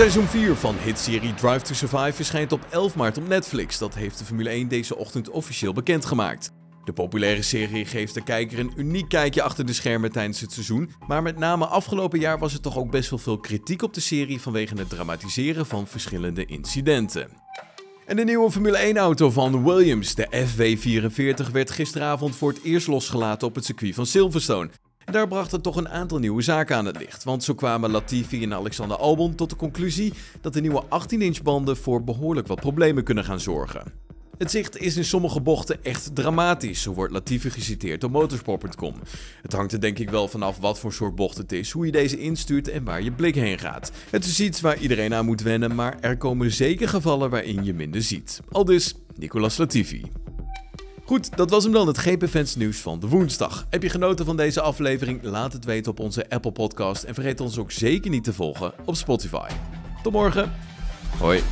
Seizoen 4 van hitserie Drive to Survive verschijnt op 11 maart op Netflix. Dat heeft de Formule 1 deze ochtend officieel bekendgemaakt. De populaire serie geeft de kijker een uniek kijkje achter de schermen tijdens het seizoen, maar met name afgelopen jaar was er toch ook best wel veel kritiek op de serie vanwege het dramatiseren van verschillende incidenten. En de nieuwe Formule 1-auto van Williams, de FW44, werd gisteravond voor het eerst losgelaten op het circuit van Silverstone. Daar brachten toch een aantal nieuwe zaken aan het licht, want zo kwamen Latifi en Alexander Albon tot de conclusie dat de nieuwe 18-inch banden voor behoorlijk wat problemen kunnen gaan zorgen. Het zicht is in sommige bochten echt dramatisch, zo wordt Latifi geciteerd door motorsport.com. Het hangt er denk ik wel vanaf wat voor soort bocht het is, hoe je deze instuurt en waar je blik heen gaat. Het is iets waar iedereen aan moet wennen, maar er komen zeker gevallen waarin je minder ziet. Al dus Nicolas Latifi. Goed, dat was hem dan, het GP Fans nieuws van de woensdag. Heb je genoten van deze aflevering? Laat het weten op onze Apple Podcast en vergeet ons ook zeker niet te volgen op Spotify. Tot morgen. Hoi.